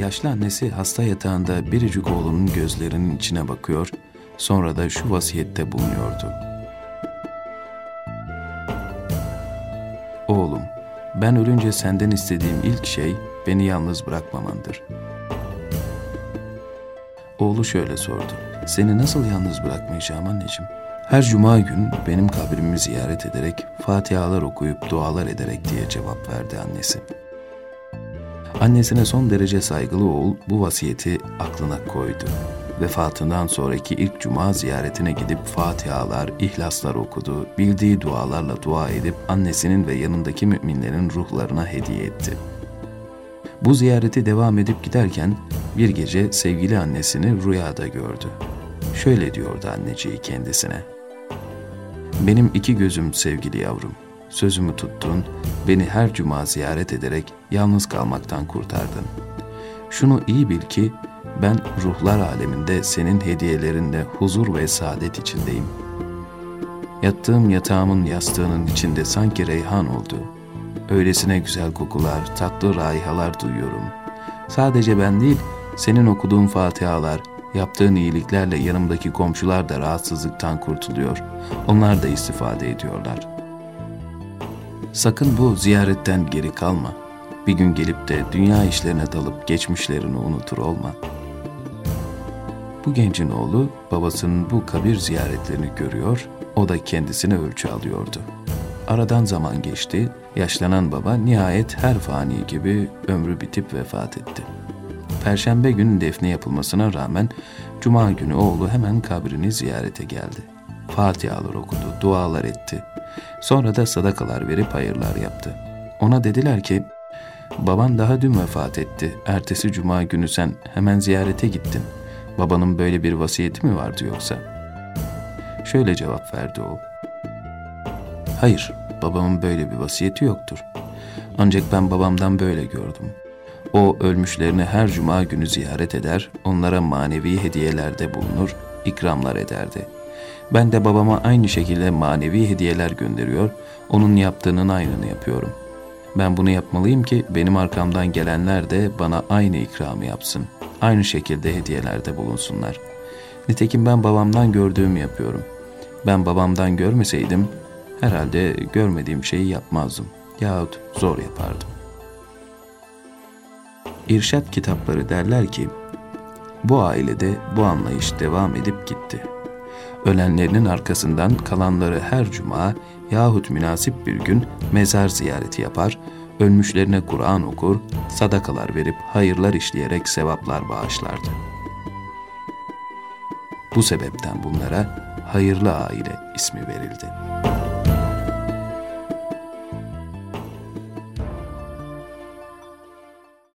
Yaşlı annesi hasta yatağında biricik oğlunun gözlerinin içine bakıyor, sonra da şu vasiyette bulunuyordu. Oğlum, ben ölünce senden istediğim ilk şey beni yalnız bırakmamandır. Oğlu şöyle sordu. Seni nasıl yalnız bırakmayacağım anneciğim? Her cuma gün benim kabrimi ziyaret ederek, fatihalar okuyup dualar ederek diye cevap verdi annesi. Annesine son derece saygılı oğul bu vasiyeti aklına koydu. Vefatından sonraki ilk cuma ziyaretine gidip fatihalar, ihlaslar okudu, bildiği dualarla dua edip annesinin ve yanındaki müminlerin ruhlarına hediye etti. Bu ziyareti devam edip giderken bir gece sevgili annesini rüyada gördü. Şöyle diyordu anneciği kendisine. Benim iki gözüm sevgili yavrum, sözümü tuttun, beni her cuma ziyaret ederek yalnız kalmaktan kurtardın. Şunu iyi bil ki ben ruhlar aleminde senin hediyelerinde huzur ve saadet içindeyim. Yattığım yatağımın yastığının içinde sanki reyhan oldu. Öylesine güzel kokular, tatlı raihalar duyuyorum. Sadece ben değil, senin okuduğun fatihalar, Yaptığın iyiliklerle yanımdaki komşular da rahatsızlıktan kurtuluyor. Onlar da istifade ediyorlar. Sakın bu ziyaretten geri kalma. Bir gün gelip de dünya işlerine dalıp geçmişlerini unutur olma. Bu gencin oğlu babasının bu kabir ziyaretlerini görüyor, o da kendisine ölçü alıyordu. Aradan zaman geçti, yaşlanan baba nihayet her fani gibi ömrü bitip vefat etti.'' Perşembe günü defne yapılmasına rağmen Cuma günü oğlu hemen kabrini ziyarete geldi. Fatihalar okudu, dualar etti. Sonra da sadakalar verip hayırlar yaptı. Ona dediler ki, baban daha dün vefat etti. Ertesi cuma günü sen hemen ziyarete gittin. Babanın böyle bir vasiyeti mi vardı yoksa? Şöyle cevap verdi oğul. Hayır, babamın böyle bir vasiyeti yoktur. Ancak ben babamdan böyle gördüm. O ölmüşlerini her cuma günü ziyaret eder, onlara manevi hediyelerde bulunur, ikramlar ederdi. Ben de babama aynı şekilde manevi hediyeler gönderiyor, onun yaptığının aynını yapıyorum. Ben bunu yapmalıyım ki benim arkamdan gelenler de bana aynı ikramı yapsın. Aynı şekilde hediyelerde bulunsunlar. Nitekim ben babamdan gördüğümü yapıyorum. Ben babamdan görmeseydim herhalde görmediğim şeyi yapmazdım yahut zor yapardım. İrşat kitapları derler ki, bu ailede bu anlayış devam edip gitti. Ölenlerinin arkasından kalanları her cuma yahut münasip bir gün mezar ziyareti yapar, ölmüşlerine Kur'an okur, sadakalar verip hayırlar işleyerek sevaplar bağışlardı. Bu sebepten bunlara hayırlı aile ismi verildi.''